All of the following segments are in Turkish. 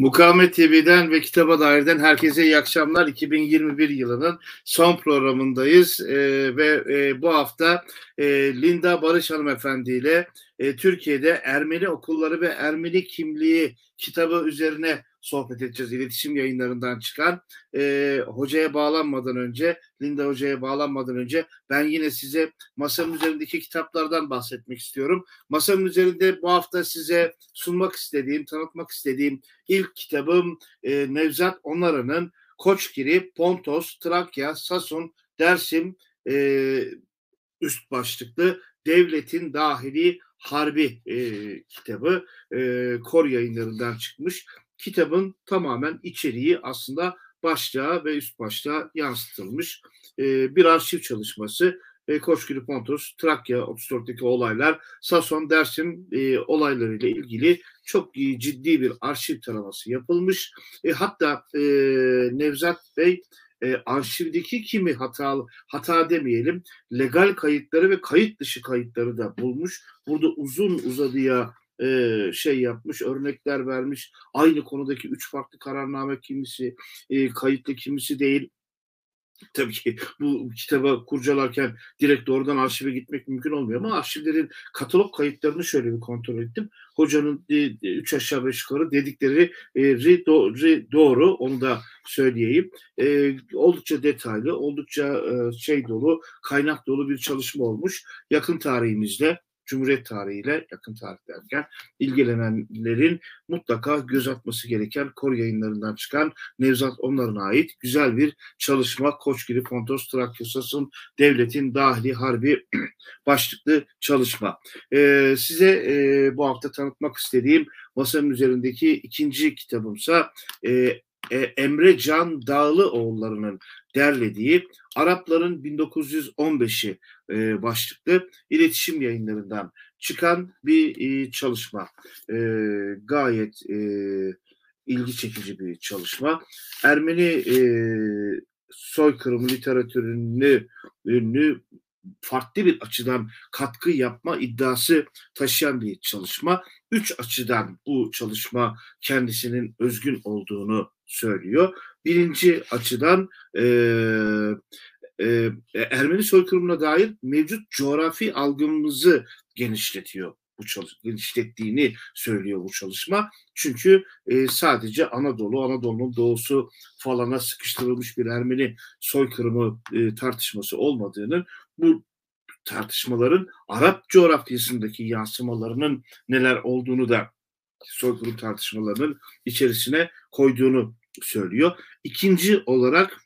Mukavemet TV'den ve Kitaba Dair'den herkese iyi akşamlar. 2021 yılının son programındayız ee, ve e, bu hafta e, Linda Barış Hanımefendi ile e, Türkiye'de Ermeni okulları ve Ermeni kimliği kitabı üzerine sohbet edeceğiz. İletişim yayınlarından çıkan e, hocaya bağlanmadan önce, Linda hocaya bağlanmadan önce ben yine size masanın üzerindeki kitaplardan bahsetmek istiyorum. Masanın üzerinde bu hafta size sunmak istediğim, tanıtmak istediğim ilk kitabım e, Nevzat Onarı'nın Koçgiri, Pontos, Trakya, Sasun, Dersim e, üst başlıklı Devletin Dahili Harbi e, kitabı e, Kor yayınlarından çıkmış. Kitabın tamamen içeriği aslında başlığa ve üst başlığa yansıtılmış e, bir arşiv çalışması. E, Koçgiri Pontus, Trakya 34'teki olaylar, Sason, Dersim e, olaylarıyla ilgili çok ciddi bir arşiv taraması yapılmış. E, hatta e, Nevzat Bey e, arşivdeki kimi hata hata demeyelim legal kayıtları ve kayıt dışı kayıtları da bulmuş. Burada uzun uzadıya e, şey yapmış, örnekler vermiş. Aynı konudaki üç farklı kararname kimisi e, kayıtlı kimisi değil. Tabii ki bu kitaba kurcalarken direkt doğrudan arşive gitmek mümkün olmuyor ama arşivlerin katalog kayıtlarını şöyle bir kontrol ettim. Hocanın e, üç aşağı beş yukarı dedikleri e, do, doğru onu da söyleyeyim. Oldukça detaylı, oldukça şey dolu, kaynak dolu bir çalışma olmuş. Yakın tarihimizde Cumhuriyet tarihiyle yakın tarih derken ilgilenenlerin mutlaka göz atması gereken kor yayınlarından çıkan Nevzat onların ait güzel bir çalışma Koçgiri Pontos Trakyosas'ın devletin dahili harbi başlıklı çalışma. Ee, size e, bu hafta tanıtmak istediğim masanın üzerindeki ikinci kitabımsa e, e, Emre Can Dağlıoğulları'nın derlediği Arapların 1915'i e, başlıklı iletişim yayınlarından çıkan bir e, çalışma. E, gayet e, ilgi çekici bir çalışma. Ermeni e, soykırım literatürünü ünlü farklı bir açıdan katkı yapma iddiası taşıyan bir çalışma. Üç açıdan bu çalışma kendisinin özgün olduğunu söylüyor. Birinci açıdan e, e, Ermeni soykırımına dair mevcut coğrafi algımızı genişletiyor bu genişlettiğini söylüyor bu çalışma. Çünkü e, sadece Anadolu, Anadolu'nun doğusu falana sıkıştırılmış bir Ermeni soykırımı e, tartışması olmadığını, bu tartışmaların Arap coğrafyasındaki yansımalarının neler olduğunu da soykırım tartışmalarının içerisine koyduğunu söylüyor. İkinci olarak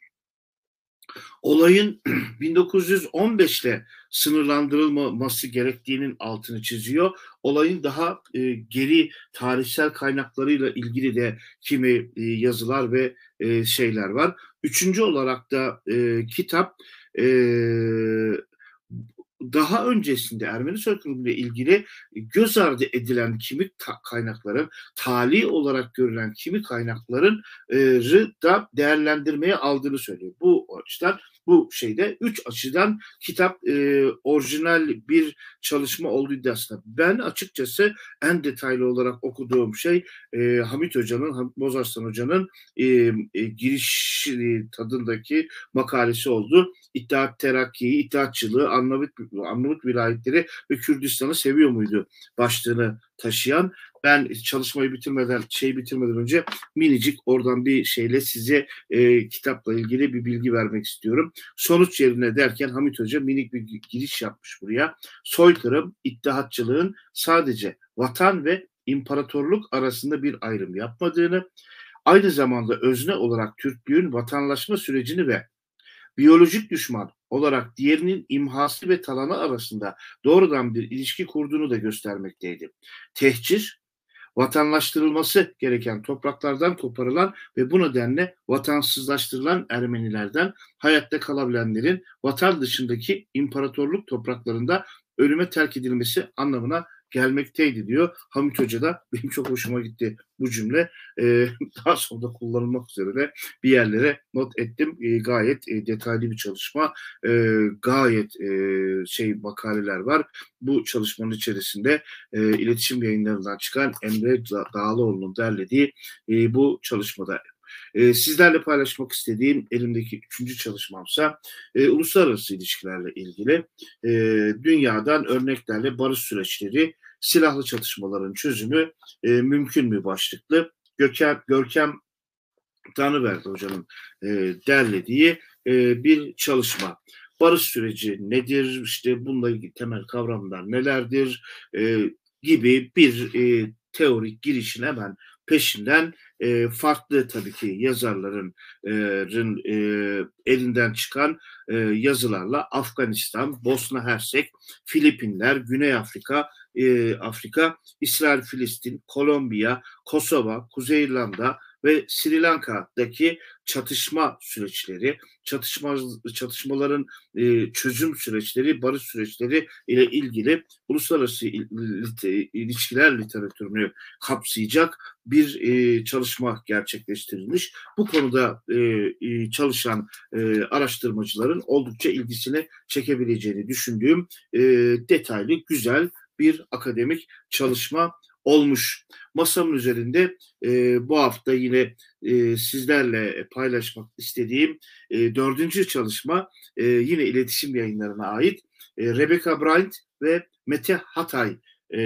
olayın 1915'te sınırlandırılmaması gerektiğinin altını çiziyor. Olayın daha e, geri tarihsel kaynaklarıyla ilgili de kimi e, yazılar ve e, şeyler var. Üçüncü olarak da e, kitap e, daha öncesinde Ermeni soykırımı ilgili göz ardı edilen kimi kaynakların, tali olarak görülen kimi kaynakların e, da değerlendirmeye aldığını söylüyor. Bu açıdan bu şeyde üç açıdan kitap e, orijinal bir çalışma olduğu iddiasında. Ben açıkçası en detaylı olarak okuduğum şey e, Hamit Hoca'nın, Hamit Bozarslan Hoca'nın e, e, giriş tadındaki makalesi oldu. İttihat Terakki'yi, İttihatçılığı, Arnavut, Arnavut vilayetleri ve Kürdistan'ı seviyor muydu başlığını taşıyan ben çalışmayı bitirmeden şey bitirmeden önce minicik oradan bir şeyle size e, kitapla ilgili bir bilgi vermek istiyorum. Sonuç yerine derken Hamit Hoca minik bir giriş yapmış buraya. Soykırım, ittihatçılığın sadece vatan ve imparatorluk arasında bir ayrım yapmadığını, aynı zamanda özne olarak Türklüğün vatanlaşma sürecini ve biyolojik düşman olarak diğerinin imhası ve talanı arasında doğrudan bir ilişki kurduğunu da göstermekteydi. Tehcir, vatanlaştırılması gereken topraklardan koparılan ve bu nedenle vatansızlaştırılan Ermenilerden hayatta kalabilenlerin vatan dışındaki imparatorluk topraklarında ölüme terk edilmesi anlamına gelmekteydi diyor. Hamit Hoca da benim çok hoşuma gitti bu cümle. E, daha sonra da kullanılmak üzere de bir yerlere not ettim. E, gayet e, detaylı bir çalışma. E, gayet e, şey makaleler var. Bu çalışmanın içerisinde e, iletişim yayınlarından çıkan Emre Dağlıoğlu'nun derlediği e, bu çalışmada e, sizlerle paylaşmak istediğim elimdeki üçüncü çalışmamsa e, uluslararası ilişkilerle ilgili e, dünyadan örneklerle barış süreçleri, silahlı çatışmaların çözümü e, mümkün mü başlıklı Görkem, Görkem Tanrıverdi Hoca'nın e, derlediği e, bir çalışma. Barış süreci nedir? İşte bununla ilgili temel kavramlar nelerdir? E, gibi bir e, teorik girişin hemen peşinden e, farklı tabii ki yazarların e, e, elinden çıkan e, yazılarla Afganistan, Bosna Hersek, Filipinler, Güney Afrika, e, Afrika, İsrail, Filistin, Kolombiya, Kosova, Kuzey İrlanda, ve Sri Lanka'daki çatışma süreçleri, çatışma çatışmaların e, çözüm süreçleri, barış süreçleri ile ilgili uluslararası ilişkiler literatürünü kapsayacak bir e, çalışma gerçekleştirilmiş. Bu konuda e, e, çalışan e, araştırmacıların oldukça ilgisini çekebileceğini düşündüğüm e, detaylı, güzel bir akademik çalışma olmuş. Masamın üzerinde e, bu hafta yine e, sizlerle paylaşmak istediğim e, dördüncü çalışma e, yine iletişim yayınlarına ait e, Rebecca Bryant ve Mete Hatay e,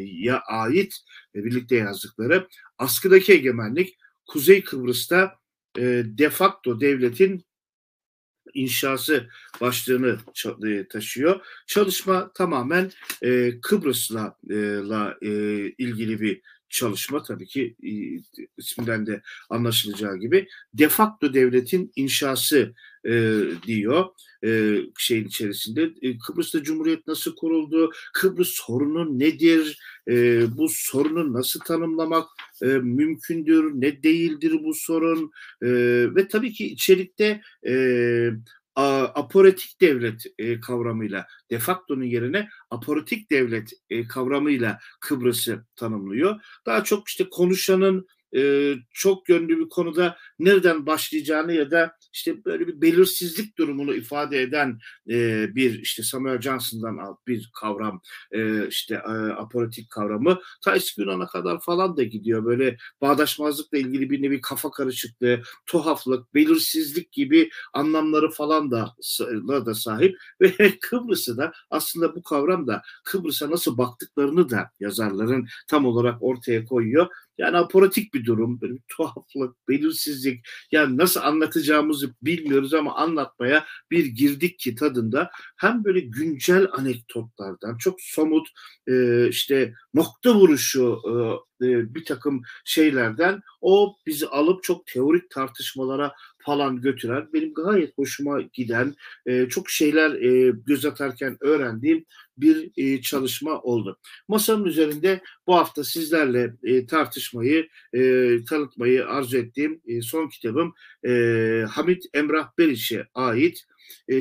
ya ait e, birlikte yazdıkları askıdaki egemenlik Kuzey Kıbrıs'ta e, de facto devletin inşası başlığını e, taşıyor. Çalışma tamamen e, Kıbrıs'la e, la, e, ilgili bir çalışma tabii ki isminden de anlaşılacağı gibi de facto devletin inşası e, diyor e, şeyin içerisinde. E, Kıbrıs'ta Cumhuriyet nasıl kuruldu? Kıbrıs sorunu nedir? E, bu sorunu nasıl tanımlamak e, mümkündür? Ne değildir bu sorun? E, ve tabii ki içerikte e, apolitik devlet e, kavramıyla de facto'nun yerine apolitik devlet e, kavramıyla Kıbrıs'ı tanımlıyor. Daha çok işte konuşanın e, çok yönlü bir konuda nereden başlayacağını ya da işte böyle bir belirsizlik durumunu ifade eden e, bir işte Samuel Johnson'dan bir kavram e, işte e, apolitik kavramı ta eski Yunan'a kadar falan da gidiyor. Böyle bağdaşmazlıkla ilgili bir nevi kafa karışıklığı, tuhaflık, belirsizlik gibi anlamları falan da da sahip ve Kıbrıs'ı da aslında bu kavram da Kıbrıs'a nasıl baktıklarını da yazarların tam olarak ortaya koyuyor. Yani apolitik bir durum, böyle bir tuhaflık, belirsizlik. Yani nasıl anlatacağımızı bilmiyoruz ama anlatmaya bir girdik ki tadında hem böyle güncel anekdotlardan çok somut e, işte nokta vuruşu e, e, bir takım şeylerden o bizi alıp çok teorik tartışmalara falan götüren benim gayet hoşuma giden e, çok şeyler e, göz atarken öğrendiğim bir çalışma oldu. Masanın üzerinde bu hafta sizlerle tartışmayı, e, tanıtmayı arzu ettiğim son kitabım Hamit Emrah Beriç'e ait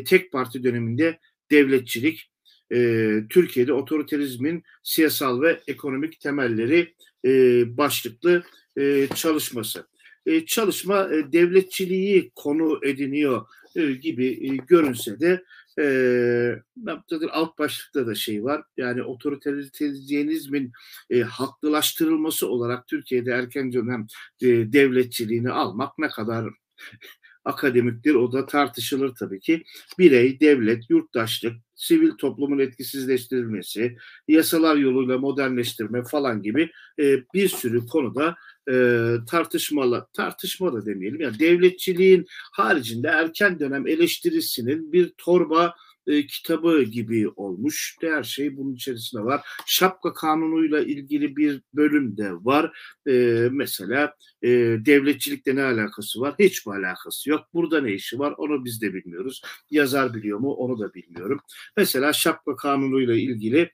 tek parti döneminde devletçilik, e, Türkiye'de otoriterizmin siyasal ve ekonomik temelleri e, başlıklı e, çalışması. E, çalışma e, devletçiliği konu ediniyor e, gibi e, görünse de e, alt başlıkta da şey var. Yani otoriterizmin e, haklılaştırılması olarak Türkiye'de erken dönem e, devletçiliğini almak ne kadar akademiktir o da tartışılır tabii ki. Birey, devlet, yurttaşlık, sivil toplumun etkisizleştirilmesi, yasalar yoluyla modernleştirme falan gibi e, bir sürü konuda e, tartışmalı, tartışma da demeyelim. Yani devletçiliğin haricinde erken dönem eleştirisinin bir torba e, kitabı gibi olmuş. Her şey bunun içerisinde var. Şapka kanunuyla ilgili bir bölüm de var. E, mesela e, devletçilikle ne alakası var? Hiçbir alakası yok. Burada ne işi var? Onu biz de bilmiyoruz. Yazar biliyor mu? Onu da bilmiyorum. Mesela şapka kanunuyla ilgili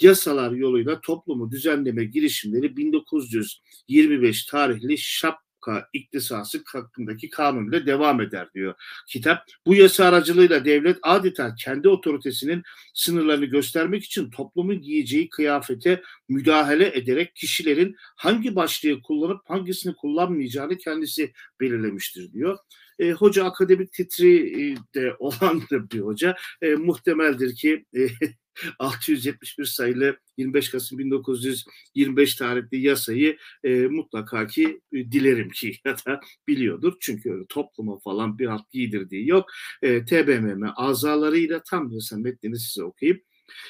yasalar yoluyla toplumu düzenleme girişimleri 1925 tarihli şap iktisası hakkındaki kanun ile devam eder diyor kitap. Bu yasa aracılığıyla devlet adeta kendi otoritesinin sınırlarını göstermek için toplumun giyeceği kıyafete müdahale ederek kişilerin hangi başlığı kullanıp hangisini kullanmayacağını kendisi belirlemiştir diyor. E, hoca akademik titri de olandır diyor hoca. E, muhtemeldir ki e, 671 sayılı 25 Kasım 1925 tarihli yasayı e, mutlaka ki e, dilerim ki ya da biliyordur. Çünkü öyle topluma falan bir alt giydirdiği yok. E, TBMM azalarıyla tam yasa metnini size okuyayım.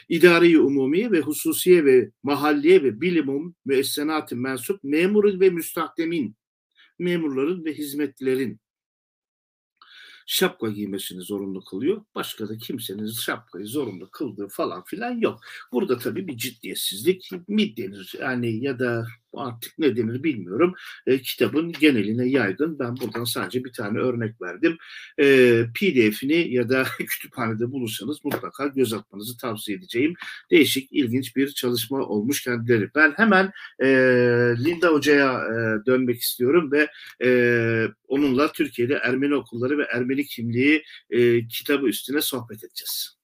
İdari umumiye ve hususiye ve mahalliye ve bilimum müessenatı mensup memurun ve müstahdemin memurların ve hizmetlerin şapka giymesini zorunlu kılıyor. Başka da kimsenin şapkayı zorunlu kıldığı falan filan yok. Burada tabii bir ciddiyetsizlik mi denir yani ya da artık ne denir bilmiyorum. E, kitabın geneline yaygın. Ben buradan sadece bir tane örnek verdim. E, PDF'ini ya da kütüphanede bulursanız mutlaka göz atmanızı tavsiye edeceğim. Değişik, ilginç bir çalışma olmuş kendileri. Ben hemen e, Linda Hoca'ya e, dönmek istiyorum ve e, onunla Türkiye'de Ermeni okulları ve Ermeni kimliği e, kitabı üstüne sohbet edeceğiz.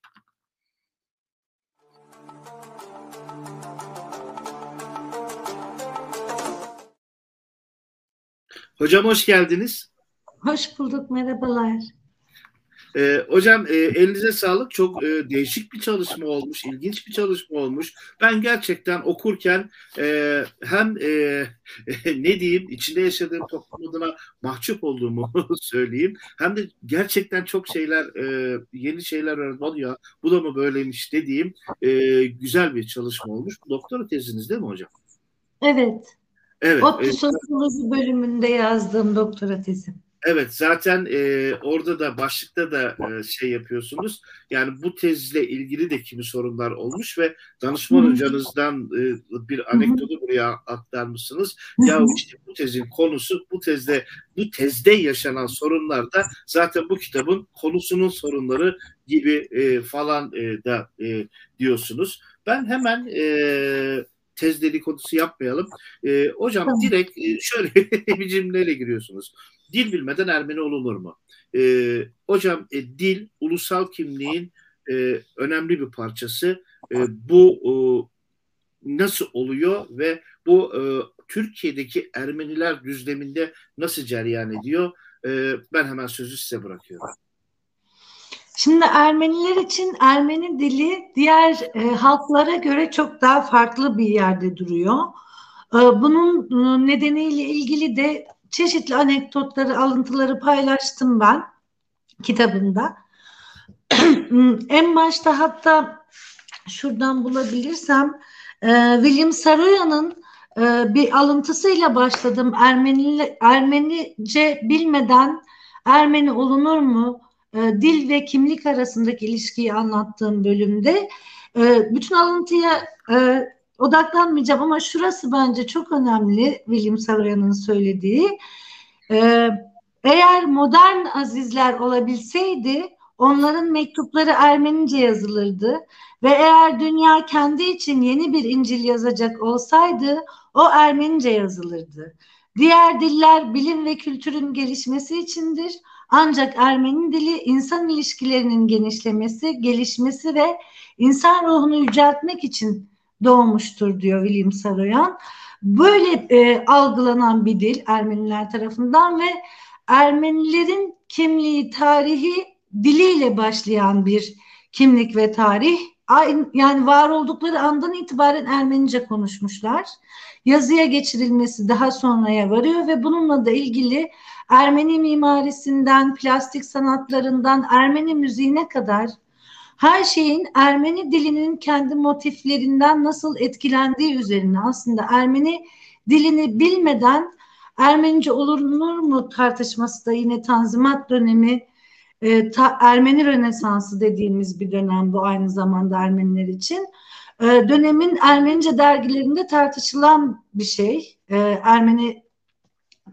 Hocam hoş geldiniz. Hoş bulduk, merhabalar. Ee, hocam e, elinize sağlık. Çok e, değişik bir çalışma olmuş, ilginç bir çalışma olmuş. Ben gerçekten okurken e, hem e, ne diyeyim içinde yaşadığım toplum adına mahcup olduğumu söyleyeyim. Hem de gerçekten çok şeyler, e, yeni şeyler öğrendim. Ya bu da mı böyleymiş dediğim e, güzel bir çalışma olmuş. Doktora teziniz değil mi hocam? Evet. Evet. ODTÜ Sosyoloji bölümünde yazdığım doktora tezim. Evet zaten e, orada da başlıkta da e, şey yapıyorsunuz. Yani bu tezle ilgili de kimi sorunlar olmuş ve danışman Hı-hı. hocanızdan e, bir anekdotu buraya aktarmışsınız. Hı-hı. Ya işte bu tezin konusu bu tezde bu tezde yaşanan sorunlar da zaten bu kitabın konusunun sorunları gibi e, falan e, da e, diyorsunuz. Ben hemen e, tez dedikodusu yapmayalım. E, hocam tamam. direkt e, şöyle bir cümleyle giriyorsunuz. Dil bilmeden Ermeni olunur mu? E, hocam e, dil ulusal kimliğin e, önemli bir parçası. E, bu e, nasıl oluyor ve bu e, Türkiye'deki Ermeniler düzleminde nasıl cereyan ediyor? E, ben hemen sözü size bırakıyorum. Şimdi Ermeniler için Ermeni dili diğer e, halklara göre çok daha farklı bir yerde duruyor. E, bunun e, nedeniyle ilgili de çeşitli anekdotları, alıntıları paylaştım ben kitabımda. en başta hatta şuradan bulabilirsem e, William Saroya'nın e, bir alıntısıyla başladım. Ermeni, Ermenice bilmeden Ermeni olunur mu? E, dil ve kimlik arasındaki ilişkiyi anlattığım bölümde e, bütün alıntıya e, odaklanmayacağım ama şurası bence çok önemli William Savra'nın söylediği. Eğer modern azizler olabilseydi onların mektupları Ermenice yazılırdı ve eğer dünya kendi için yeni bir İncil yazacak olsaydı o Ermenice yazılırdı. Diğer diller bilim ve kültürün gelişmesi içindir ancak Ermeni dili insan ilişkilerinin genişlemesi, gelişmesi ve insan ruhunu yüceltmek için doğmuştur diyor William Saroyan. Böyle e, algılanan bir dil Ermeniler tarafından ve Ermenilerin kimliği, tarihi diliyle başlayan bir kimlik ve tarih. Yani var oldukları andan itibaren Ermenice konuşmuşlar. Yazıya geçirilmesi daha sonraya varıyor ve bununla da ilgili Ermeni mimarisinden, plastik sanatlarından, Ermeni müziğine kadar her şeyin Ermeni dilinin kendi motiflerinden nasıl etkilendiği üzerine aslında Ermeni dilini bilmeden Ermenice olunur mu tartışması da yine Tanzimat dönemi e, ta, Ermeni Rönesansı dediğimiz bir dönem bu aynı zamanda Ermeniler için. E, dönemin Ermenice dergilerinde tartışılan bir şey. E, Ermeni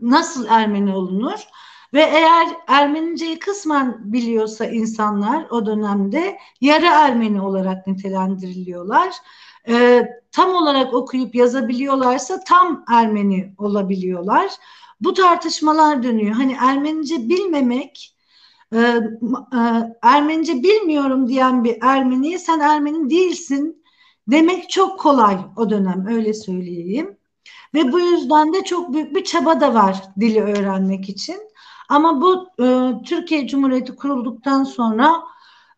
nasıl Ermeni olunur? Ve eğer Ermeniceyi kısmen biliyorsa insanlar o dönemde yarı Ermeni olarak nitelendiriliyorlar. Ee, tam olarak okuyup yazabiliyorlarsa tam Ermeni olabiliyorlar. bu tartışmalar dönüyor. Hani Ermenice bilmemek, e, e, Ermenice bilmiyorum diyen bir Ermeniye sen Ermeni değilsin demek çok kolay o dönem öyle söyleyeyim. Ve bu yüzden de çok büyük bir çaba da var dili öğrenmek için. Ama bu e, Türkiye Cumhuriyeti kurulduktan sonra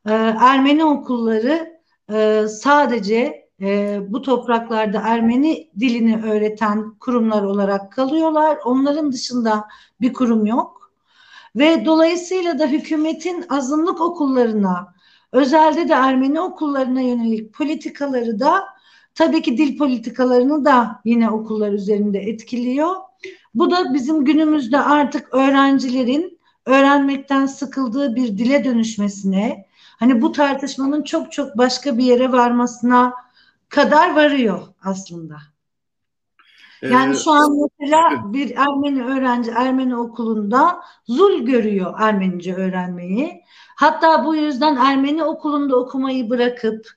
e, Ermeni okulları e, sadece e, bu topraklarda Ermeni dilini öğreten kurumlar olarak kalıyorlar. Onların dışında bir kurum yok. Ve dolayısıyla da hükümetin azınlık okullarına, özelde de Ermeni okullarına yönelik politikaları da tabii ki dil politikalarını da yine okullar üzerinde etkiliyor. Bu da bizim günümüzde artık öğrencilerin öğrenmekten sıkıldığı bir dile dönüşmesine, hani bu tartışmanın çok çok başka bir yere varmasına kadar varıyor aslında. Yani ee, şu an mesela bir Ermeni öğrenci Ermeni okulunda zul görüyor Ermenice öğrenmeyi. Hatta bu yüzden Ermeni okulunda okumayı bırakıp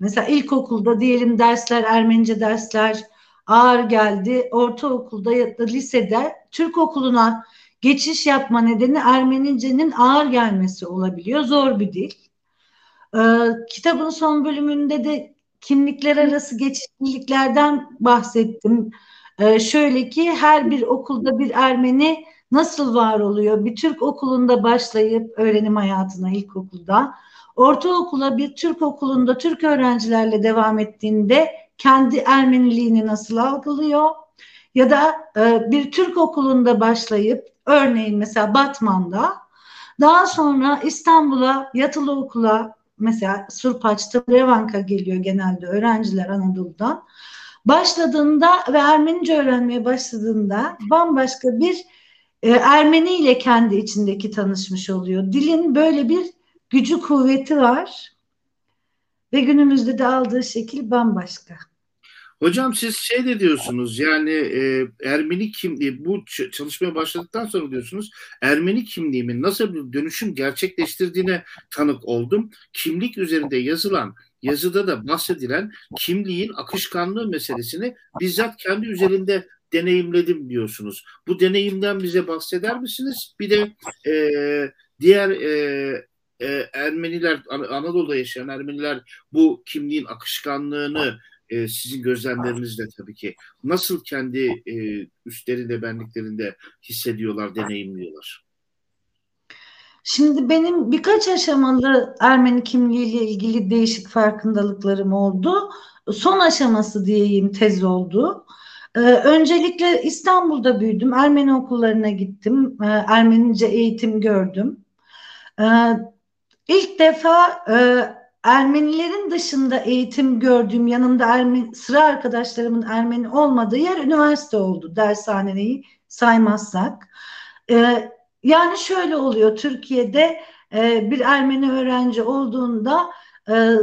mesela ilkokulda diyelim dersler Ermenice dersler ağır geldi. Ortaokulda ya da lisede Türk okuluna geçiş yapma nedeni Ermenice'nin ağır gelmesi olabiliyor. Zor bir dil. Ee, kitabın son bölümünde de kimlikler arası geçişliliklerden bahsettim. Ee, şöyle ki her bir okulda bir Ermeni nasıl var oluyor? Bir Türk okulunda başlayıp öğrenim hayatına ilkokulda, ortaokula bir Türk okulunda Türk öğrencilerle devam ettiğinde kendi Ermeniliğini nasıl algılıyor? Ya da e, bir Türk okulunda başlayıp örneğin mesela Batman'da daha sonra İstanbul'a yatılı okula mesela Surpaç'ta Revanka geliyor genelde öğrenciler Anadolu'dan. Başladığında ve Ermenice öğrenmeye başladığında bambaşka bir e, Ermeni ile kendi içindeki tanışmış oluyor. Dilin böyle bir gücü kuvveti var ve günümüzde de aldığı şekil bambaşka. Hocam siz şey de diyorsunuz yani e, Ermeni kimliği bu çalışmaya başladıktan sonra diyorsunuz Ermeni kimliğimin nasıl bir dönüşüm gerçekleştirdiğine tanık oldum. Kimlik üzerinde yazılan yazıda da bahsedilen kimliğin akışkanlığı meselesini bizzat kendi üzerinde deneyimledim diyorsunuz. Bu deneyimden bize bahseder misiniz? Bir de e, diğer e, e, Ermeniler Anadolu'da yaşayan Ermeniler bu kimliğin akışkanlığını e, sizin gözlemlerinizle tabii ki nasıl kendi e, üstlerinde benliklerinde hissediyorlar, deneyimliyorlar? Şimdi benim birkaç aşamalı Ermeni kimliğiyle ilgili değişik farkındalıklarım oldu. Son aşaması diyeyim tez oldu. Ee, öncelikle İstanbul'da büyüdüm. Ermeni okullarına gittim. Ee, Ermenice eğitim gördüm. Ee, ilk defa e, Ermenilerin dışında eğitim gördüğüm yanımda Ermeni, sıra arkadaşlarımın Ermeni olmadığı yer üniversite oldu. Dershaneyi saymazsak. Ee, yani şöyle oluyor Türkiye'de e, bir Ermeni öğrenci olduğunda e,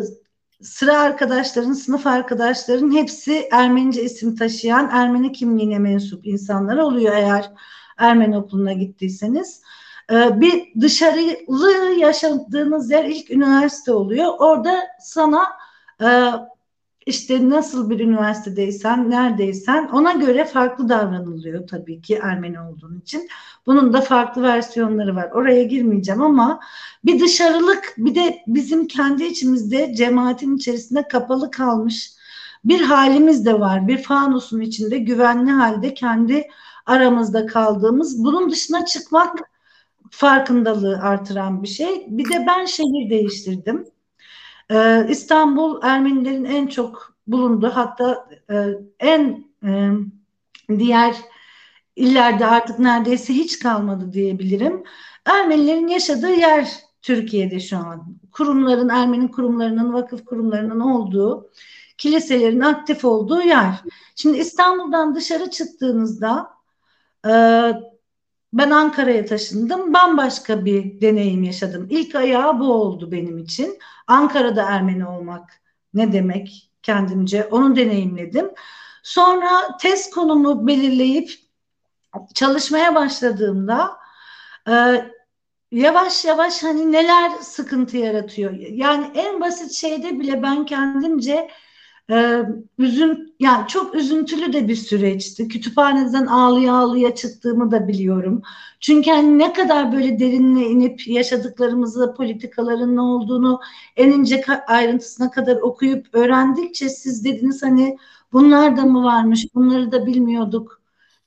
sıra arkadaşların, sınıf arkadaşların hepsi Ermenice isim taşıyan Ermeni kimliğine mensup insanlar oluyor eğer Ermeni okuluna gittiyseniz. Ee, bir dışarılı yaşadığınız yer ilk üniversite oluyor. Orada sana e, işte nasıl bir üniversitedeysen, neredeysen ona göre farklı davranılıyor tabii ki Ermeni olduğun için. Bunun da farklı versiyonları var. Oraya girmeyeceğim ama bir dışarılık bir de bizim kendi içimizde cemaatin içerisinde kapalı kalmış bir halimiz de var. Bir fanusun içinde güvenli halde kendi aramızda kaldığımız. Bunun dışına çıkmak farkındalığı artıran bir şey. Bir de ben şehir değiştirdim. Ee, İstanbul Ermenilerin en çok bulunduğu hatta e, en e, diğer illerde artık neredeyse hiç kalmadı diyebilirim. Ermenilerin yaşadığı yer Türkiye'de şu an. Kurumların, Ermeni kurumlarının, vakıf kurumlarının olduğu, kiliselerin aktif olduğu yer. Şimdi İstanbul'dan dışarı çıktığınızda e, ben Ankara'ya taşındım. Bambaşka bir deneyim yaşadım. İlk ayağı bu oldu benim için. Ankara'da Ermeni olmak ne demek kendimce onu deneyimledim. Sonra test konumu belirleyip çalışmaya başladığımda e, yavaş yavaş hani neler sıkıntı yaratıyor. Yani en basit şeyde bile ben kendimce Ee, üzün, yani çok üzüntülü de bir süreçti. Kütüphaneden ağlıya ağlıya çıktığımı da biliyorum. Çünkü hani ne kadar böyle derinine inip yaşadıklarımızı, politikaların ne olduğunu en ince ayrıntısına kadar okuyup öğrendikçe siz dediniz hani bunlar da mı varmış, bunları da bilmiyorduk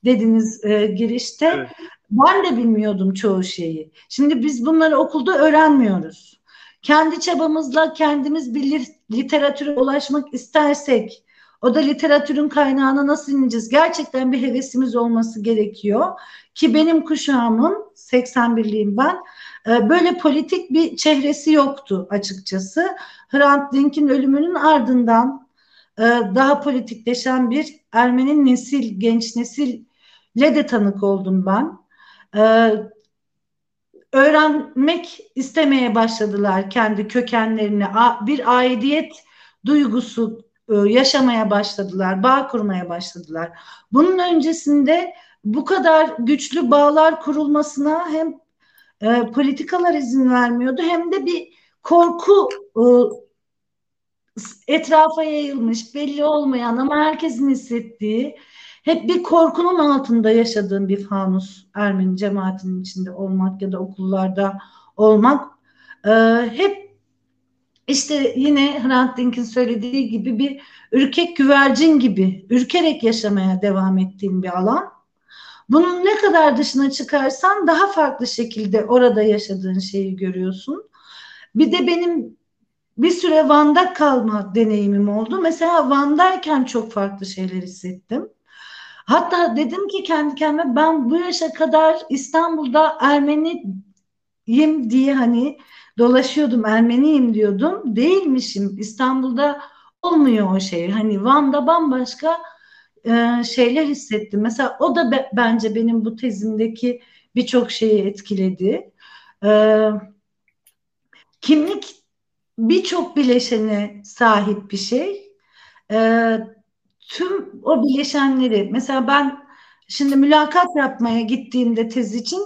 dediniz e, girişte. Evet. Ben de bilmiyordum çoğu şeyi. Şimdi biz bunları okulda öğrenmiyoruz. Kendi çabamızla kendimiz bir literatüre ulaşmak istersek o da literatürün kaynağına nasıl ineceğiz? Gerçekten bir hevesimiz olması gerekiyor. Ki benim kuşağımın 81'liyim ben. E, böyle politik bir çehresi yoktu açıkçası. Hrant Dink'in ölümünün ardından e, daha politikleşen bir Ermeni nesil, genç nesille de tanık oldum ben. Öğrenmek istemeye başladılar kendi kökenlerini. Bir aidiyet duygusu e, yaşamaya başladılar, bağ kurmaya başladılar. Bunun öncesinde bu kadar güçlü bağlar kurulmasına hem e, politikalar izin vermiyordu hem de bir korku e, etrafa yayılmış, belli olmayan ama herkesin hissettiği hep bir korkunun altında yaşadığım bir fanus Ermeni cemaatinin içinde olmak ya da okullarda olmak e, hep işte yine Hrant Dink'in söylediği gibi bir ürkek güvercin gibi ürkerek yaşamaya devam ettiğim bir alan. Bunun ne kadar dışına çıkarsan daha farklı şekilde orada yaşadığın şeyi görüyorsun. Bir de benim bir süre Van'da kalma deneyimim oldu. Mesela Van'dayken çok farklı şeyler hissettim. Hatta dedim ki kendi kendime ben bu yaşa kadar İstanbul'da Ermeniyim diye hani dolaşıyordum Ermeniyim diyordum. Değilmişim. İstanbul'da olmuyor o şey. Hani Van'da bambaşka e, şeyler hissettim. Mesela o da be, bence benim bu tezimdeki birçok şeyi etkiledi. E, kimlik birçok bileşene sahip bir şey. E, tüm o bileşenleri mesela ben şimdi mülakat yapmaya gittiğimde tez için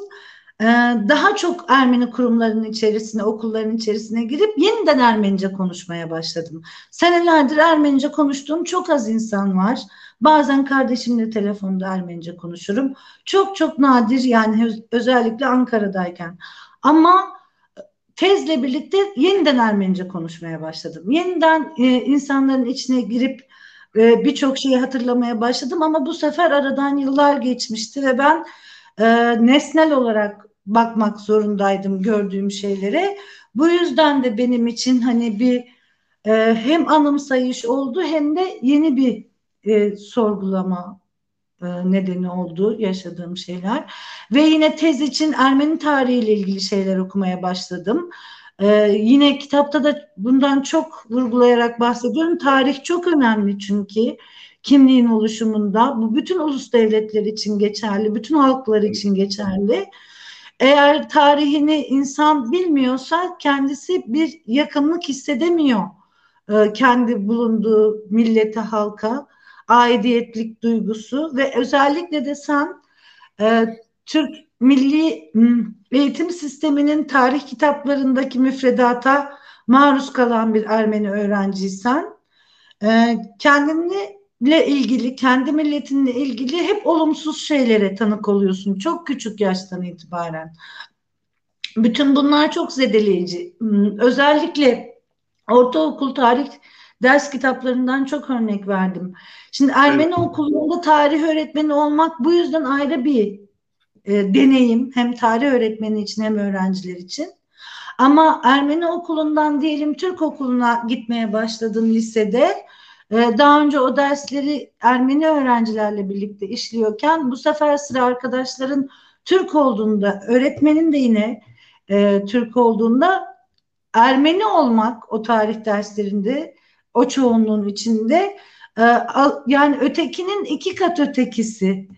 e, daha çok Ermeni kurumlarının içerisine, okulların içerisine girip yeniden Ermenice konuşmaya başladım. Senelerdir Ermenice konuştuğum çok az insan var. Bazen kardeşimle telefonda Ermenice konuşurum. Çok çok nadir yani özellikle Ankara'dayken. Ama tezle birlikte yeniden Ermenice konuşmaya başladım. Yeniden e, insanların içine girip e, birçok şeyi hatırlamaya başladım ama bu sefer aradan yıllar geçmişti ve ben e, nesnel olarak bakmak zorundaydım gördüğüm şeylere. Bu yüzden de benim için hani bir e, hem anımsayış oldu hem de yeni bir e, sorgulama e, nedeni oldu yaşadığım şeyler. Ve yine tez için Ermeni tarihiyle ilgili şeyler okumaya başladım. Ee, yine kitapta da bundan çok vurgulayarak bahsediyorum. Tarih çok önemli çünkü kimliğin oluşumunda. Bu bütün ulus devletler için geçerli, bütün halklar için geçerli. Eğer tarihini insan bilmiyorsa kendisi bir yakınlık hissedemiyor e, kendi bulunduğu millete, halka aidiyetlik duygusu ve özellikle de sen e, Türk milli eğitim sisteminin tarih kitaplarındaki müfredata maruz kalan bir Ermeni öğrenciysen e, ilgili, kendi milletinle ilgili hep olumsuz şeylere tanık oluyorsun. Çok küçük yaştan itibaren. Bütün bunlar çok zedeleyici. Özellikle ortaokul tarih ders kitaplarından çok örnek verdim. Şimdi Ermeni evet. okulunda tarih öğretmeni olmak bu yüzden ayrı bir e, deneyim hem tarih öğretmeni için hem öğrenciler için. Ama Ermeni okulundan diyelim Türk okuluna gitmeye başladım lisede. E, daha önce o dersleri Ermeni öğrencilerle birlikte işliyorken bu sefer sıra arkadaşların Türk olduğunda, öğretmenin de yine e, Türk olduğunda Ermeni olmak o tarih derslerinde o çoğunluğun içinde e, yani ötekinin iki kat ötekisi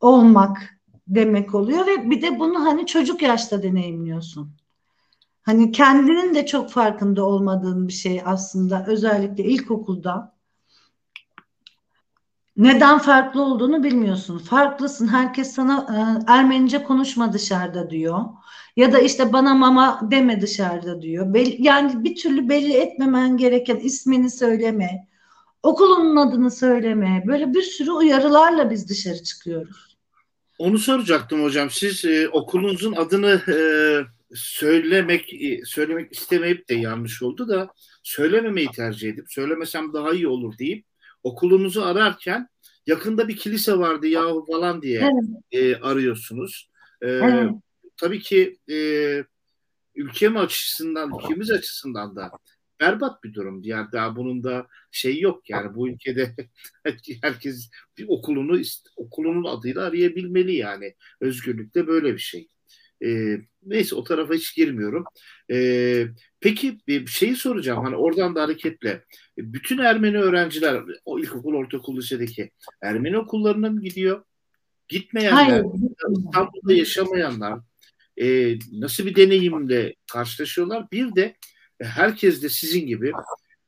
olmak demek oluyor ve bir de bunu hani çocuk yaşta deneyimliyorsun. Hani kendinin de çok farkında olmadığın bir şey aslında özellikle ilkokulda. Neden farklı olduğunu bilmiyorsun. Farklısın. Herkes sana e, Ermenice konuşma dışarıda diyor. Ya da işte bana mama deme dışarıda diyor. yani bir türlü belli etmemen gereken ismini söyleme. okulunun adını söyleme. Böyle bir sürü uyarılarla biz dışarı çıkıyoruz. Onu soracaktım hocam. Siz e, okulunuzun adını e, söylemek e, söylemek istemeyip de yanlış oldu da söylememeyi tercih edip söylemesem daha iyi olur deyip okulunuzu ararken yakında bir kilise vardı yahu falan diye evet. e, arıyorsunuz. E, evet. Tabii ki e, ülkem açısından, ülkemiz açısından da berbat bir durum. Yani daha bunun da şey yok yani bu ülkede herkes bir okulunu okulunun adıyla arayabilmeli yani. Özgürlükte böyle bir şey. E, neyse o tarafa hiç girmiyorum. E, peki bir şeyi soracağım hani oradan da hareketle. Bütün Ermeni öğrenciler o ilkokul, ortaokul, lisedeki Ermeni okullarına mı gidiyor? Gitmeyenler, Hayır. İstanbul'da yaşamayanlar e, nasıl bir deneyimle karşılaşıyorlar? Bir de herkes de sizin gibi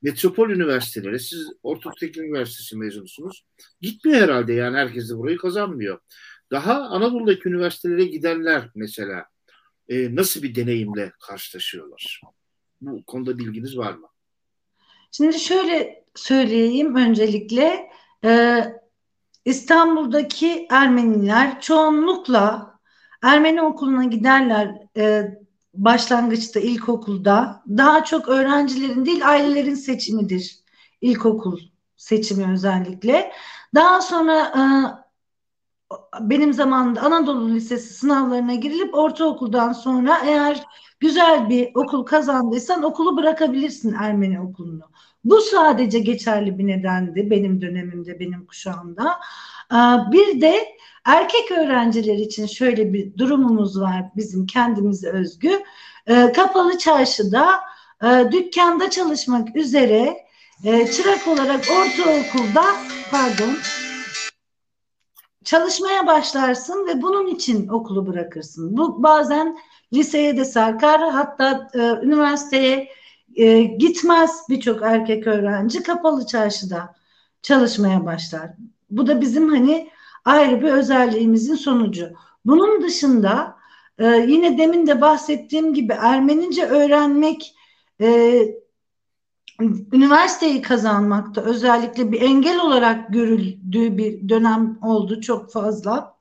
metropol üniversitelere, siz Orta Teknik Üniversitesi mezunusunuz. Gitmiyor herhalde yani herkes de burayı kazanmıyor. Daha Anadolu'daki üniversitelere gidenler mesela e, nasıl bir deneyimle karşılaşıyorlar? Bu konuda bilginiz var mı? Şimdi şöyle söyleyeyim öncelikle e, İstanbul'daki Ermeniler çoğunlukla Ermeni okuluna giderler e, başlangıçta ilkokulda. Daha çok öğrencilerin değil ailelerin seçimidir ilkokul seçimi özellikle. Daha sonra e, benim zamanımda Anadolu Lisesi sınavlarına girilip ortaokuldan sonra eğer güzel bir okul kazandıysan okulu bırakabilirsin Ermeni okulunu. Bu sadece geçerli bir nedendi benim dönemimde, benim kuşağımda. Ee, bir de erkek öğrenciler için şöyle bir durumumuz var bizim kendimize özgü. Ee, kapalı çarşıda e, dükkanda çalışmak üzere e, çırak olarak ortaokulda pardon çalışmaya başlarsın ve bunun için okulu bırakırsın. Bu bazen liseye de sarkar hatta e, üniversiteye e, gitmez birçok erkek öğrenci kapalı çarşıda çalışmaya başlar. Bu da bizim hani ayrı bir özelliğimizin sonucu. Bunun dışında e, yine demin de bahsettiğim gibi Ermenice öğrenmek e, üniversiteyi kazanmakta özellikle bir engel olarak görüldüğü bir dönem oldu çok fazla.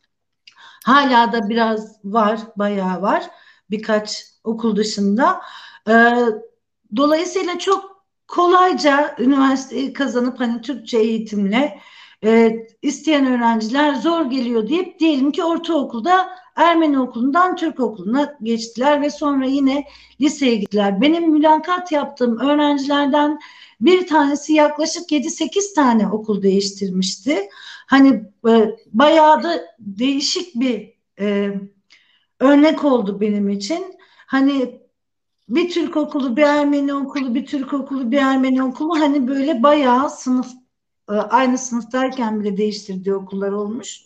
Hala da biraz var, bayağı var birkaç okul dışında. Ee, dolayısıyla çok kolayca üniversiteyi kazanıp hani Türkçe eğitimle e, isteyen öğrenciler zor geliyor deyip diyelim ki ortaokulda Ermeni okulundan Türk okuluna geçtiler ve sonra yine liseye gittiler. Benim mülakat yaptığım öğrencilerden bir tanesi yaklaşık 7-8 tane okul değiştirmişti. Hani e, bayağı da değişik bir e, örnek oldu benim için. Hani bir Türk okulu, bir Ermeni okulu, bir Türk okulu, bir Ermeni okulu hani böyle bayağı sınıf aynı sınıftayken bile değiştirdiği okullar olmuş.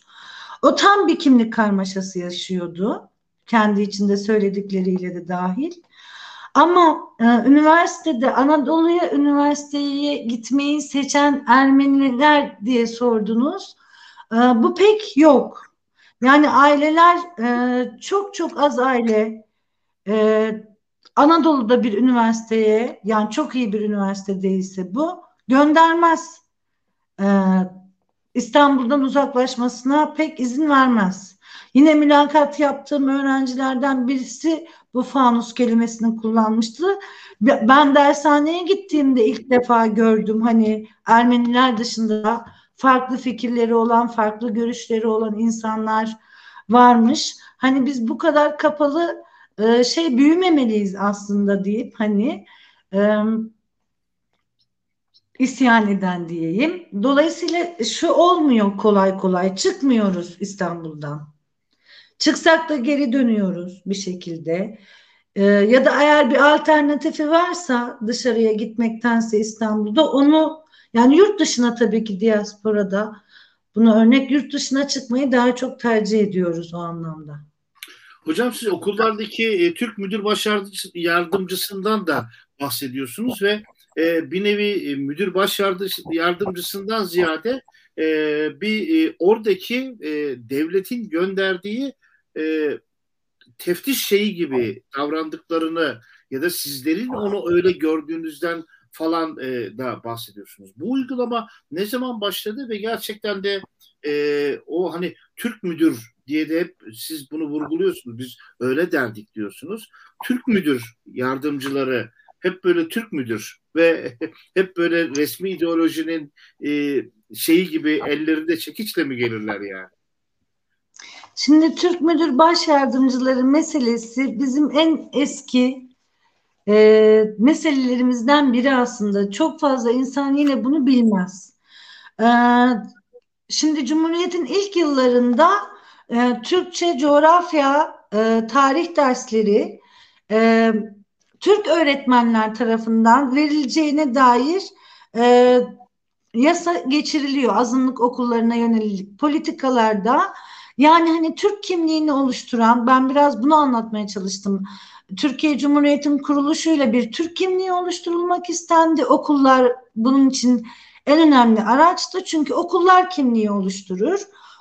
O tam bir kimlik karmaşası yaşıyordu. Kendi içinde söyledikleriyle de dahil. Ama e, üniversitede Anadolu'ya üniversiteye gitmeyi seçen Ermeniler diye sordunuz. E, bu pek yok. Yani aileler e, çok çok az aile e, Anadolu'da bir üniversiteye yani çok iyi bir üniversite değilse bu göndermez. E, İstanbul'dan uzaklaşmasına pek izin vermez. Yine mülakat yaptığım öğrencilerden birisi bu fanus kelimesini kullanmıştı. Ben dershaneye gittiğimde ilk defa gördüm hani Ermeniler dışında farklı fikirleri olan, farklı görüşleri olan insanlar varmış. Hani biz bu kadar kapalı e, şey büyümemeliyiz aslında deyip hani isyan eden diyeyim. Dolayısıyla şu olmuyor kolay kolay. Çıkmıyoruz İstanbul'dan. Çıksak da geri dönüyoruz bir şekilde. Ee, ya da eğer bir alternatifi varsa dışarıya gitmektense İstanbul'da onu yani yurt dışına tabii ki diasporada bunu örnek yurt dışına çıkmayı daha çok tercih ediyoruz o anlamda. Hocam siz okullardaki e, Türk müdür baş yardımcısından da bahsediyorsunuz ve e, bir nevi e, müdür baş yardımcısından ziyade e, bir oradaki devletin gönderdiği teftiş şeyi gibi davrandıklarını ya da sizlerin onu öyle gördüğünüzden falan da bahsediyorsunuz. Bu uygulama ne zaman başladı ve gerçekten de o hani Türk müdür diye de hep siz bunu vurguluyorsunuz. Biz öyle derdik diyorsunuz. Türk müdür yardımcıları hep böyle Türk müdür ve hep böyle resmi ideolojinin e, şeyi gibi ellerinde çekiçle mi gelirler yani? Şimdi Türk Müdür Baş Yardımcıları meselesi bizim en eski e, meselelerimizden biri aslında. Çok fazla insan yine bunu bilmez. E, şimdi Cumhuriyet'in ilk yıllarında e, Türkçe, coğrafya, e, tarih dersleri e, Türk öğretmenler tarafından verileceğine dair e, yasa geçiriliyor azınlık okullarına yönelik politikalarda. Yani hani Türk kimliğini oluşturan ben biraz bunu anlatmaya çalıştım. Türkiye Cumhuriyeti'nin kuruluşuyla bir Türk kimliği oluşturulmak istendi. Okullar bunun için en önemli araçtı. Çünkü okullar kimliği oluşturur.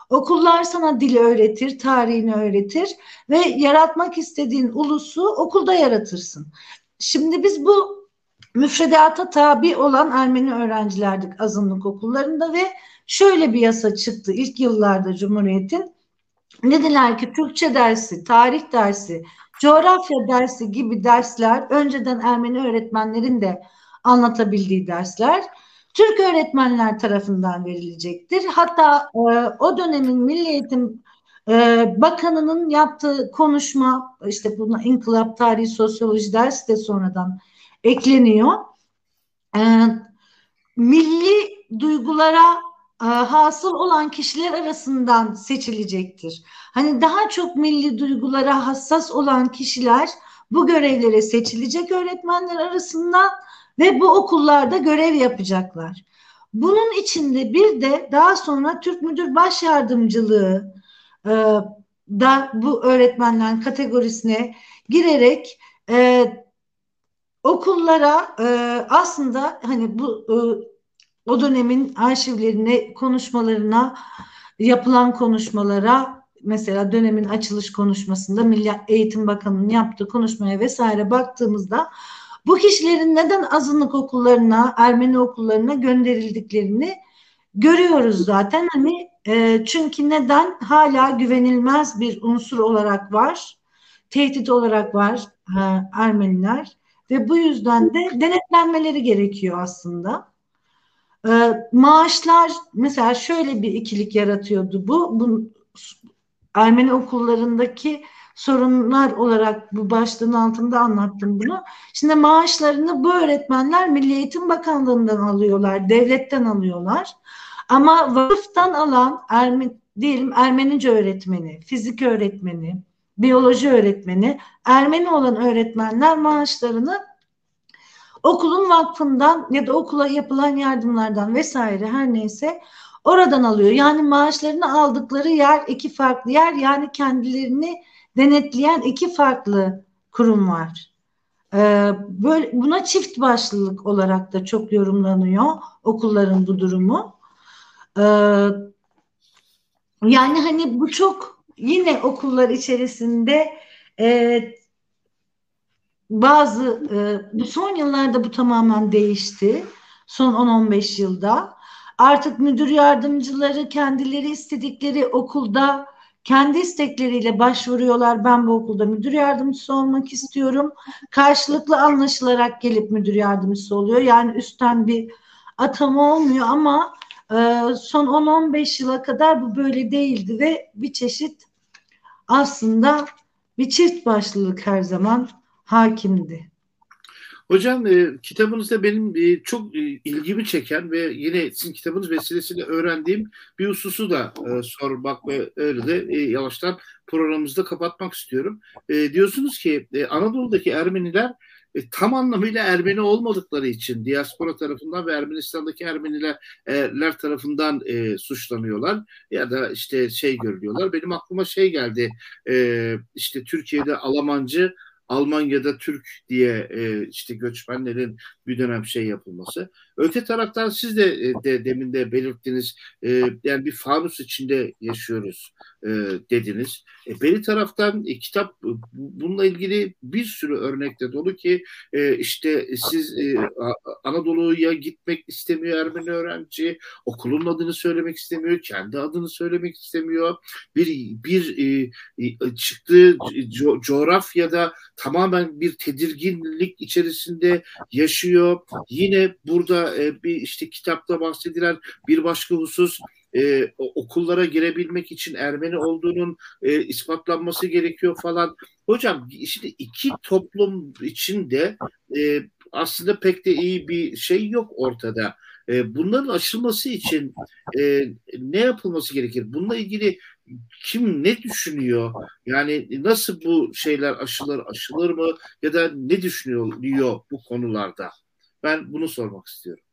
Okullar sana dili öğretir, tarihini öğretir ve yaratmak istediğin ulusu okulda yaratırsın. Şimdi biz bu müfredata tabi olan Ermeni öğrencilerdik azınlık okullarında ve şöyle bir yasa çıktı ilk yıllarda Cumhuriyet'in. Dediler ki Türkçe dersi, tarih dersi, coğrafya dersi gibi dersler önceden Ermeni öğretmenlerin de anlatabildiği dersler Türk öğretmenler tarafından verilecektir. Hatta e, o dönemin Milli Eğitim e, Bakanı'nın yaptığı konuşma işte buna inkılap tarihi sosyoloji dersi de sonradan ekleniyor. E, milli duygulara e, hasıl olan kişiler arasından seçilecektir. Hani daha çok milli duygulara hassas olan kişiler bu görevlere seçilecek öğretmenler arasından ve bu okullarda görev yapacaklar. Bunun içinde bir de daha sonra Türk Müdür Baş Yardımcılığı e, da bu öğretmenlerin kategorisine girerek e, okullara e, aslında hani bu e, o dönemin arşivlerine, konuşmalarına, yapılan konuşmalara mesela dönemin açılış konuşmasında Milli Eğitim Bakanı'nın yaptığı konuşmaya vesaire baktığımızda bu kişilerin neden azınlık okullarına, Ermeni okullarına gönderildiklerini görüyoruz zaten. Hani e, çünkü neden hala güvenilmez bir unsur olarak var, tehdit olarak var e, Ermeniler ve bu yüzden de denetlenmeleri gerekiyor aslında. E, maaşlar mesela şöyle bir ikilik yaratıyordu bu. bu Ermeni okullarındaki sorunlar olarak bu başlığın altında anlattım bunu. Şimdi maaşlarını bu öğretmenler Milli Eğitim Bakanlığı'ndan alıyorlar, devletten alıyorlar. Ama vakıftan alan Ermen, diyelim Ermenice öğretmeni, fizik öğretmeni, biyoloji öğretmeni, Ermeni olan öğretmenler maaşlarını okulun vakfından ya da okula yapılan yardımlardan vesaire her neyse oradan alıyor. Yani maaşlarını aldıkları yer iki farklı yer yani kendilerini denetleyen iki farklı kurum var. Ee, böyle buna çift başlılık olarak da çok yorumlanıyor okulların bu durumu. Ee, yani hani bu çok yine okullar içerisinde e, bazı e, bu son yıllarda bu tamamen değişti. Son 10-15 yılda. Artık müdür yardımcıları kendileri istedikleri okulda kendi istekleriyle başvuruyorlar. Ben bu okulda müdür yardımcısı olmak istiyorum. Karşılıklı anlaşılarak gelip müdür yardımcısı oluyor. Yani üstten bir atama olmuyor ama e, son 10-15 yıla kadar bu böyle değildi ve bir çeşit aslında bir çift başlılık her zaman hakimdi. Hocam e, kitabınızda benim e, çok e, ilgimi çeken ve yine sizin kitabınız vesilesiyle öğrendiğim bir hususu da e, sormak ve öyle de e, yavaştan programımızda kapatmak istiyorum. E, diyorsunuz ki e, Anadolu'daki Ermeniler e, tam anlamıyla Ermeni olmadıkları için diaspora tarafından ve Ermenistan'daki Ermeniler tarafından e, suçlanıyorlar ya da işte şey görülüyorlar. Benim aklıma şey geldi e, işte Türkiye'de Almancı Almanya'da Türk diye e, işte göçmenlerin bir dönem şey yapılması. Öte taraftan siz de, e, de demin de belirttiniz e, yani bir fanus içinde yaşıyoruz e, dediniz. E, beri taraftan e, kitap bununla ilgili bir sürü örnekte dolu ki e, işte siz e, Anadolu'ya gitmek istemiyor Ermeni öğrenci, okulun adını söylemek istemiyor, kendi adını söylemek istemiyor. Bir bir e, e, çıktığı co coğrafyada tamamen bir tedirginlik içerisinde yaşıyor. Yine burada e, bir işte kitapta bahsedilen bir başka husus e, okullara girebilmek için Ermeni olduğunun e, ispatlanması gerekiyor falan. Hocam şimdi iki toplum içinde e, aslında pek de iyi bir şey yok ortada. E, bunların aşılması için e, ne yapılması gerekir? Bununla ilgili kim ne düşünüyor? Yani nasıl bu şeyler aşılır, aşılır mı? Ya da ne düşünüyor bu konularda? Ben bunu sormak istiyorum.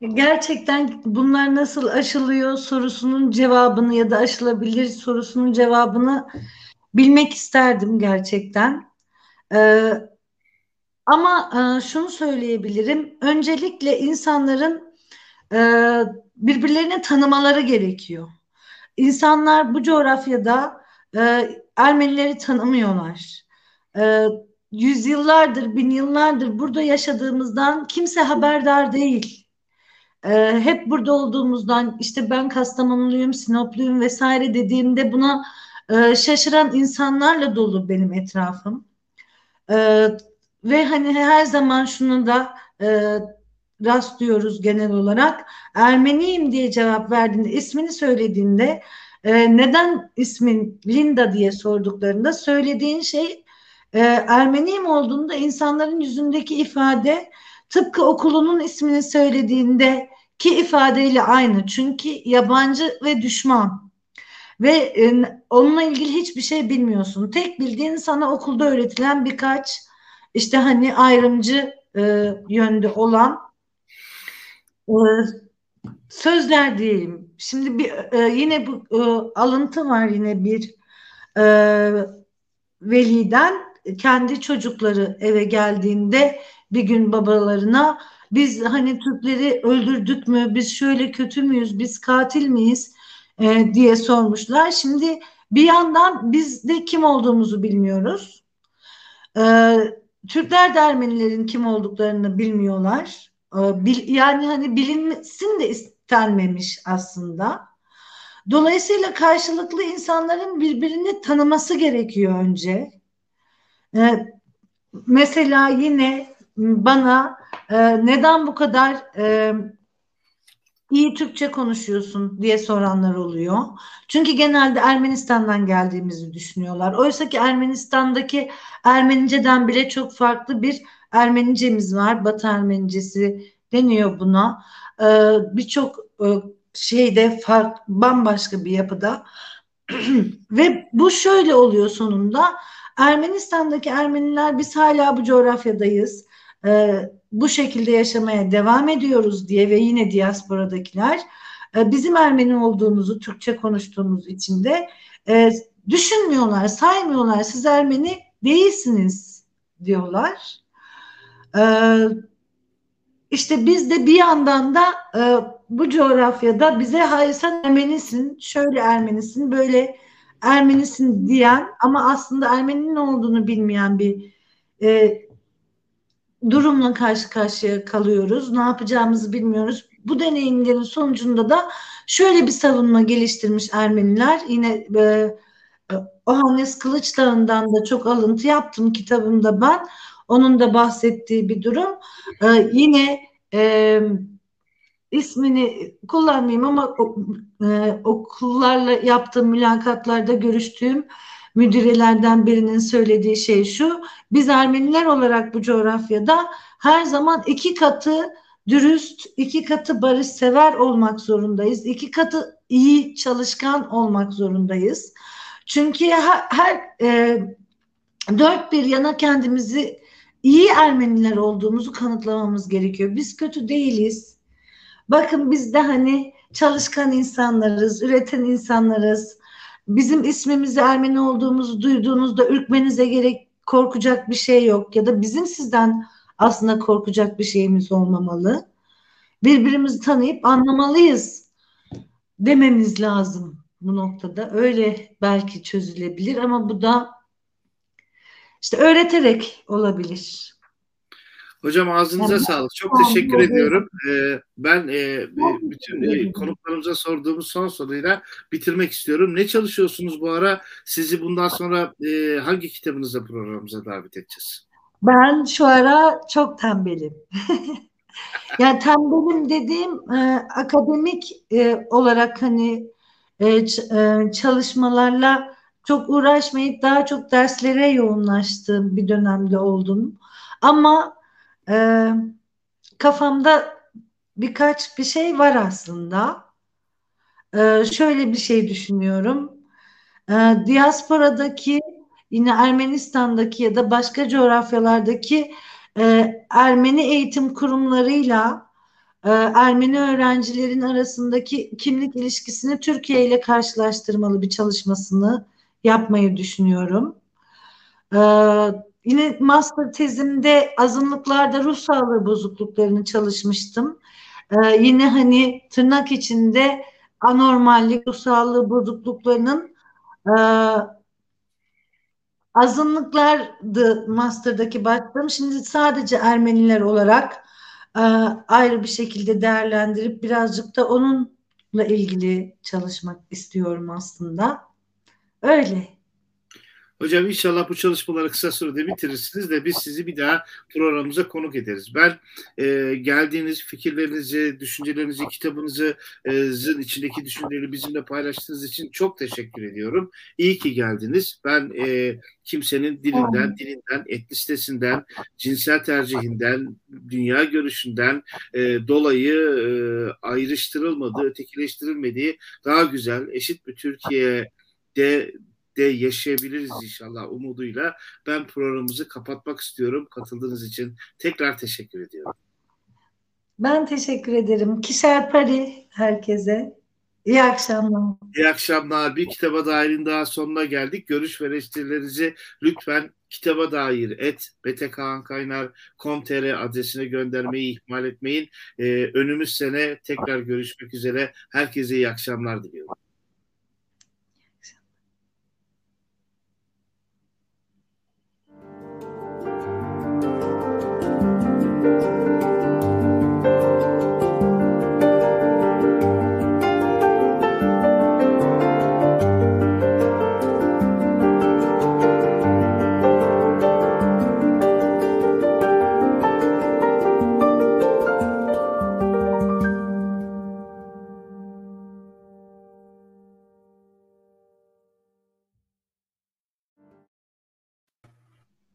Gerçekten bunlar nasıl aşılıyor sorusunun cevabını ya da aşılabilir sorusunun cevabını bilmek isterdim gerçekten. Ee, ama e, şunu söyleyebilirim. Öncelikle insanların e, birbirlerini tanımaları gerekiyor. İnsanlar bu coğrafyada e, Ermenileri tanımıyorlar. E, yüzyıllardır, bin yıllardır burada yaşadığımızdan kimse haberdar değil. E, hep burada olduğumuzdan işte ben Kastamonuluyum, Sinopluyum vesaire dediğimde buna e, şaşıran insanlarla dolu benim etrafım. E, ve hani her zaman şunu da e, rastlıyoruz genel olarak. Ermeniyim diye cevap verdiğinde, ismini söylediğinde e, neden ismin Linda diye sorduklarında söylediğin şey e, Ermeniyim olduğunda insanların yüzündeki ifade tıpkı okulunun ismini söylediğinde ki ifadeyle aynı. Çünkü yabancı ve düşman. Ve e, onunla ilgili hiçbir şey bilmiyorsun. Tek bildiğin sana okulda öğretilen birkaç işte hani ayrımcı e, yönde olan e, sözler diyeyim. Şimdi bir e, yine bu e, alıntı var yine bir e, veliden kendi çocukları eve geldiğinde bir gün babalarına biz hani Türkleri öldürdük mü biz şöyle kötü müyüz biz katil miyiz e, diye sormuşlar. Şimdi bir yandan biz de kim olduğumuzu bilmiyoruz. E, Türkler de Ermenilerin kim olduklarını bilmiyorlar. Ee, yani hani bilinsin de istenmemiş aslında. Dolayısıyla karşılıklı insanların birbirini tanıması gerekiyor önce. Ee, mesela yine bana e, neden bu kadar e, iyi Türkçe konuşuyorsun diye soranlar oluyor. Çünkü genelde Ermenistan'dan geldiğimizi düşünüyorlar. Oysa ki Ermenistan'daki Ermeniceden bile çok farklı bir Ermenicemiz var. Batı Ermenicesi deniyor buna. Ee, Birçok e, şeyde fark, bambaşka bir yapıda. Ve bu şöyle oluyor sonunda. Ermenistan'daki Ermeniler biz hala bu coğrafyadayız. Ee, bu şekilde yaşamaya devam ediyoruz diye ve yine diasporadakiler e, bizim Ermeni olduğumuzu Türkçe konuştuğumuz için de e, düşünmüyorlar, saymıyorlar. Siz Ermeni değilsiniz diyorlar. E, işte biz de bir yandan da bu coğrafyada bize hayır sen Ermenisin, şöyle Ermenisin, böyle Ermenisin diyen ama aslında Ermeninin olduğunu bilmeyen bir e, durumla karşı karşıya kalıyoruz. Ne yapacağımızı bilmiyoruz. Bu deneyimlerin sonucunda da şöyle bir savunma geliştirmiş Ermeniler. Yine e, Ohannes Kılıçdağ'ından da çok alıntı yaptım kitabımda ben. Onun da bahsettiği bir durum. E, yine e, ismini kullanmayayım ama e, okullarla yaptığım mülakatlarda görüştüğüm müdirelerden birinin söylediği şey şu. Biz Ermeniler olarak bu coğrafyada her zaman iki katı dürüst, iki katı barışsever olmak zorundayız. İki katı iyi çalışkan olmak zorundayız. Çünkü her, her e, dört bir yana kendimizi iyi Ermeniler olduğumuzu kanıtlamamız gerekiyor. Biz kötü değiliz. Bakın biz de hani çalışkan insanlarız, üreten insanlarız bizim ismimizi Ermeni olduğumuzu duyduğunuzda ürkmenize gerek korkacak bir şey yok ya da bizim sizden aslında korkacak bir şeyimiz olmamalı. Birbirimizi tanıyıp anlamalıyız dememiz lazım bu noktada. Öyle belki çözülebilir ama bu da işte öğreterek olabilir. Hocam ağzınıza sağlık. Çok teşekkür ediyorum. Ee, ben e, bütün e, konuklarımıza sorduğumuz son soruyla bitirmek istiyorum. Ne çalışıyorsunuz bu ara? Sizi bundan sonra e, hangi kitabınızla programımıza davet edeceğiz? Ben şu ara çok tembelim. yani tembelim dediğim e, akademik e, olarak hani e, e, çalışmalarla çok uğraşmayıp daha çok derslere yoğunlaştığım bir dönemde oldum. Ama e, kafamda birkaç bir şey var aslında. E, şöyle bir şey düşünüyorum. E, diasporadaki yine Ermenistan'daki ya da başka coğrafyalardaki e, Ermeni eğitim kurumlarıyla e, Ermeni öğrencilerin arasındaki kimlik ilişkisini Türkiye ile karşılaştırmalı bir çalışmasını yapmayı düşünüyorum. E, yine master tezimde azınlıklarda ruh sağlığı bozukluklarını çalışmıştım. E, yine hani tırnak içinde anormallik, ruh sağlığı bozukluklarının e, azınlıklardı master'daki baktığım. Şimdi sadece Ermeniler olarak e, ayrı bir şekilde değerlendirip birazcık da onunla ilgili çalışmak istiyorum aslında. Öyle. Hocam inşallah bu çalışmaları kısa sürede bitirirsiniz de biz sizi bir daha programımıza konuk ederiz. Ben e, geldiğiniz fikirlerinizi, düşüncelerinizi, kitabınızın e, içindeki düşünceleri bizimle paylaştığınız için çok teşekkür ediyorum. İyi ki geldiniz. Ben e, kimsenin dilinden, dilinden, etnisitesinden, cinsel tercihinden, dünya görüşünden e, dolayı e, ayrıştırılmadığı, ötekileştirilmediği daha güzel, eşit bir Türkiye'de de yaşayabiliriz inşallah umuduyla. Ben programımızı kapatmak istiyorum. Katıldığınız için tekrar teşekkür ediyorum. Ben teşekkür ederim. Kişer Pari herkese. İyi akşamlar. İyi akşamlar. Bir kitaba dairin daha sonuna geldik. Görüş ve eleştirilerinizi lütfen kitaba dair et btkankaynar.com.tr adresine göndermeyi ihmal etmeyin. Ee, önümüz sene tekrar görüşmek üzere. Herkese iyi akşamlar diliyorum.